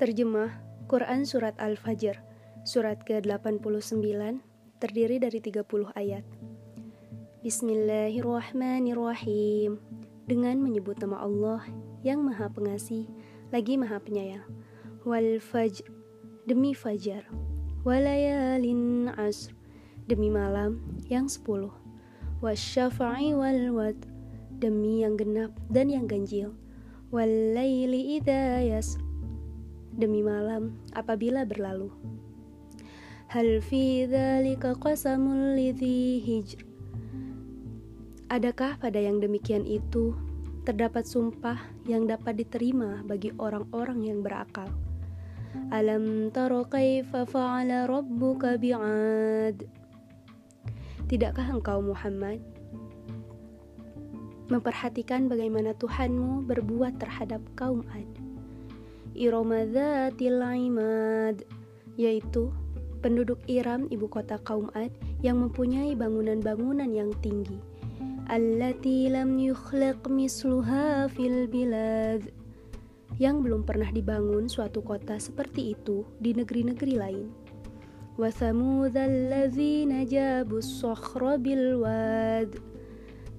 Terjemah Quran Surat Al-Fajr Surat ke-89 terdiri dari 30 ayat. Bismillahirrahmanirrahim. Dengan menyebut nama Allah yang maha pengasih lagi maha penyayang. Wal fajr Demi fajar. Walayalin asr Demi malam yang sepuluh. Wasyafa'i wal Demi yang genap dan yang ganjil. Walayli idha yasr demi malam apabila berlalu. Hal fi dzalika qasamul lidhi hijr. Adakah pada yang demikian itu terdapat sumpah yang dapat diterima bagi orang-orang yang berakal? Alam taro kaifa fa'ala rabbuka bi'ad? Tidakkah engkau Muhammad memperhatikan bagaimana Tuhanmu berbuat terhadap kaum Ad? Irama Imad yaitu penduduk Iram ibu kota kaum Ad yang mempunyai bangunan-bangunan yang tinggi. Allati lam yukhlaq misluha fil bilad. Yang belum pernah dibangun suatu kota seperti itu di negeri-negeri lain.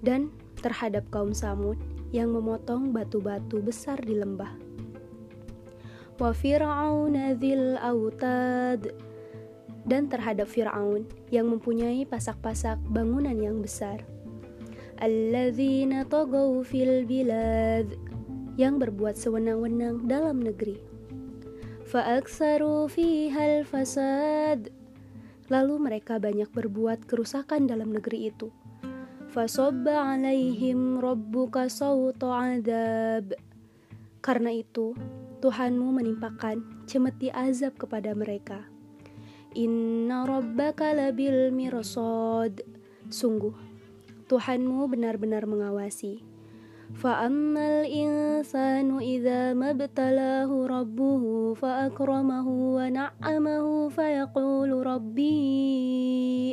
Dan terhadap kaum Samud yang memotong batu-batu besar di lembah wa fir'auna dzil autad. Dan terhadap Fir'aun yang mempunyai pasak-pasak bangunan yang besar. Alladzina tagaw fil bilad. Yang berbuat sewenang-wenang dalam negeri. Fa'aktsaru fihal fasad. Lalu mereka banyak berbuat kerusakan dalam negeri itu. Fasobba alaihim rabbuka sawta adab. Karena itu Tuhanmu menimpakan cemeti azab kepada mereka. Inna rabbaka labil mirsad. Sungguh, Tuhanmu benar-benar mengawasi. Fa'ammal insanu idza mabtalahu rabbuhu fa'akramahu wa na'amahu fayaqulu rabbi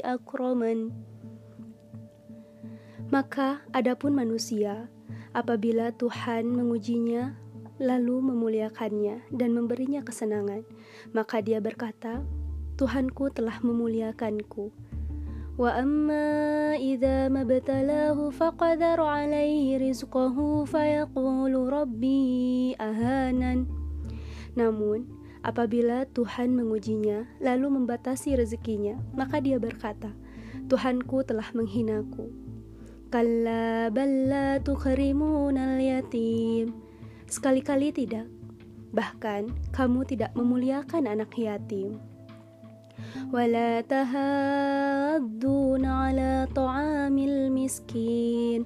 akraman. Maka adapun manusia, apabila Tuhan mengujinya lalu memuliakannya dan memberinya kesenangan. Maka dia berkata, Tuhanku telah memuliakanku. Wa amma idza mabtalahu faqadara alaihi fayaqulu rabbi ahanan. Namun, apabila Tuhan mengujinya lalu membatasi rezekinya, maka dia berkata, Tuhanku telah menghinaku. Kalla balla tukrimunal yatim Sekali-kali tidak. Bahkan kamu tidak memuliakan anak yatim. Tahadduna ala ta'amil miskin.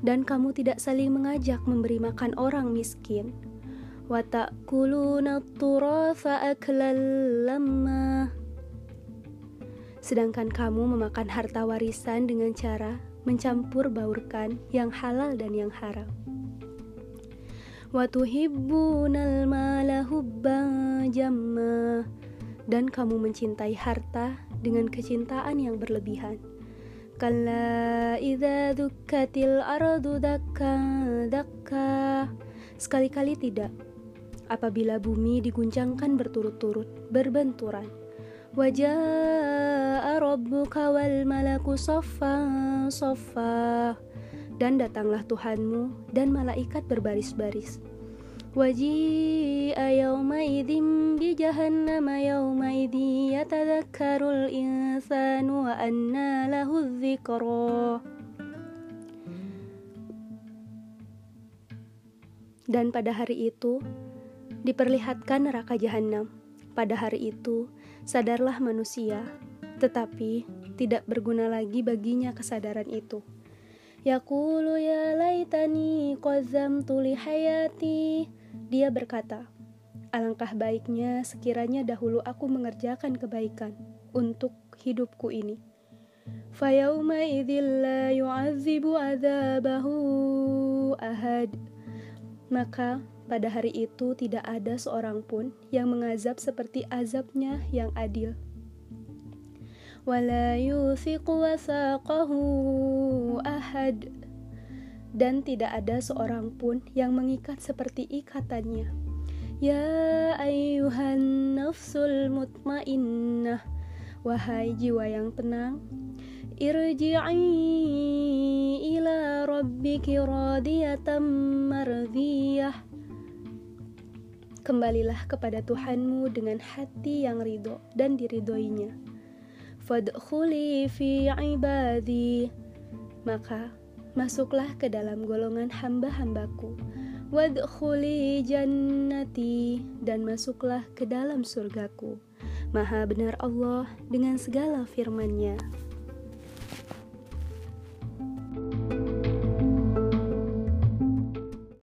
Dan kamu tidak saling mengajak memberi makan orang miskin. Wa ta'kuluna turatha. Sedangkan kamu memakan harta warisan dengan cara mencampur baurkan yang halal dan yang haram wa tuhibbunal mala dan kamu mencintai harta dengan kecintaan yang berlebihan. Idza ardu dakka dakka sekali-kali tidak apabila bumi diguncangkan berturut-turut berbenturan wajah rabbuka wal malaku soffa soffa dan datanglah Tuhanmu dan malaikat berbaris-baris. Waji'a yawmaidin bi jahannama yawmaidi yatadhakkarul insanu wa anna lahu dzikra. Dan pada hari itu diperlihatkan neraka jahanam. Pada hari itu sadarlah manusia, tetapi tidak berguna lagi baginya kesadaran itu. Yaqulu ya laitani qazzamtu li hayati. Dia berkata, Alangkah baiknya sekiranya dahulu aku mengerjakan kebaikan untuk hidupku ini. Fayauma la yu'adzibu adzabahu ahad. Maka pada hari itu tidak ada seorang pun yang mengazab seperti azabnya yang adil. Wala ahad. Dan tidak ada seorang pun yang mengikat seperti ikatannya. Ya ayuhan nafsul mutmainnah. Wahai jiwa yang tenang Irji'i ila rabbiki radiyatan mardiyah Kembalilah kepada Tuhanmu dengan hati yang ridho dan diridhoinya Fadkhuli fi ibadi Maka masuklah ke dalam golongan hamba-hambaku Wadkhuli jannati dan masuklah ke dalam surgaku. Maha benar Allah dengan segala firman-Nya.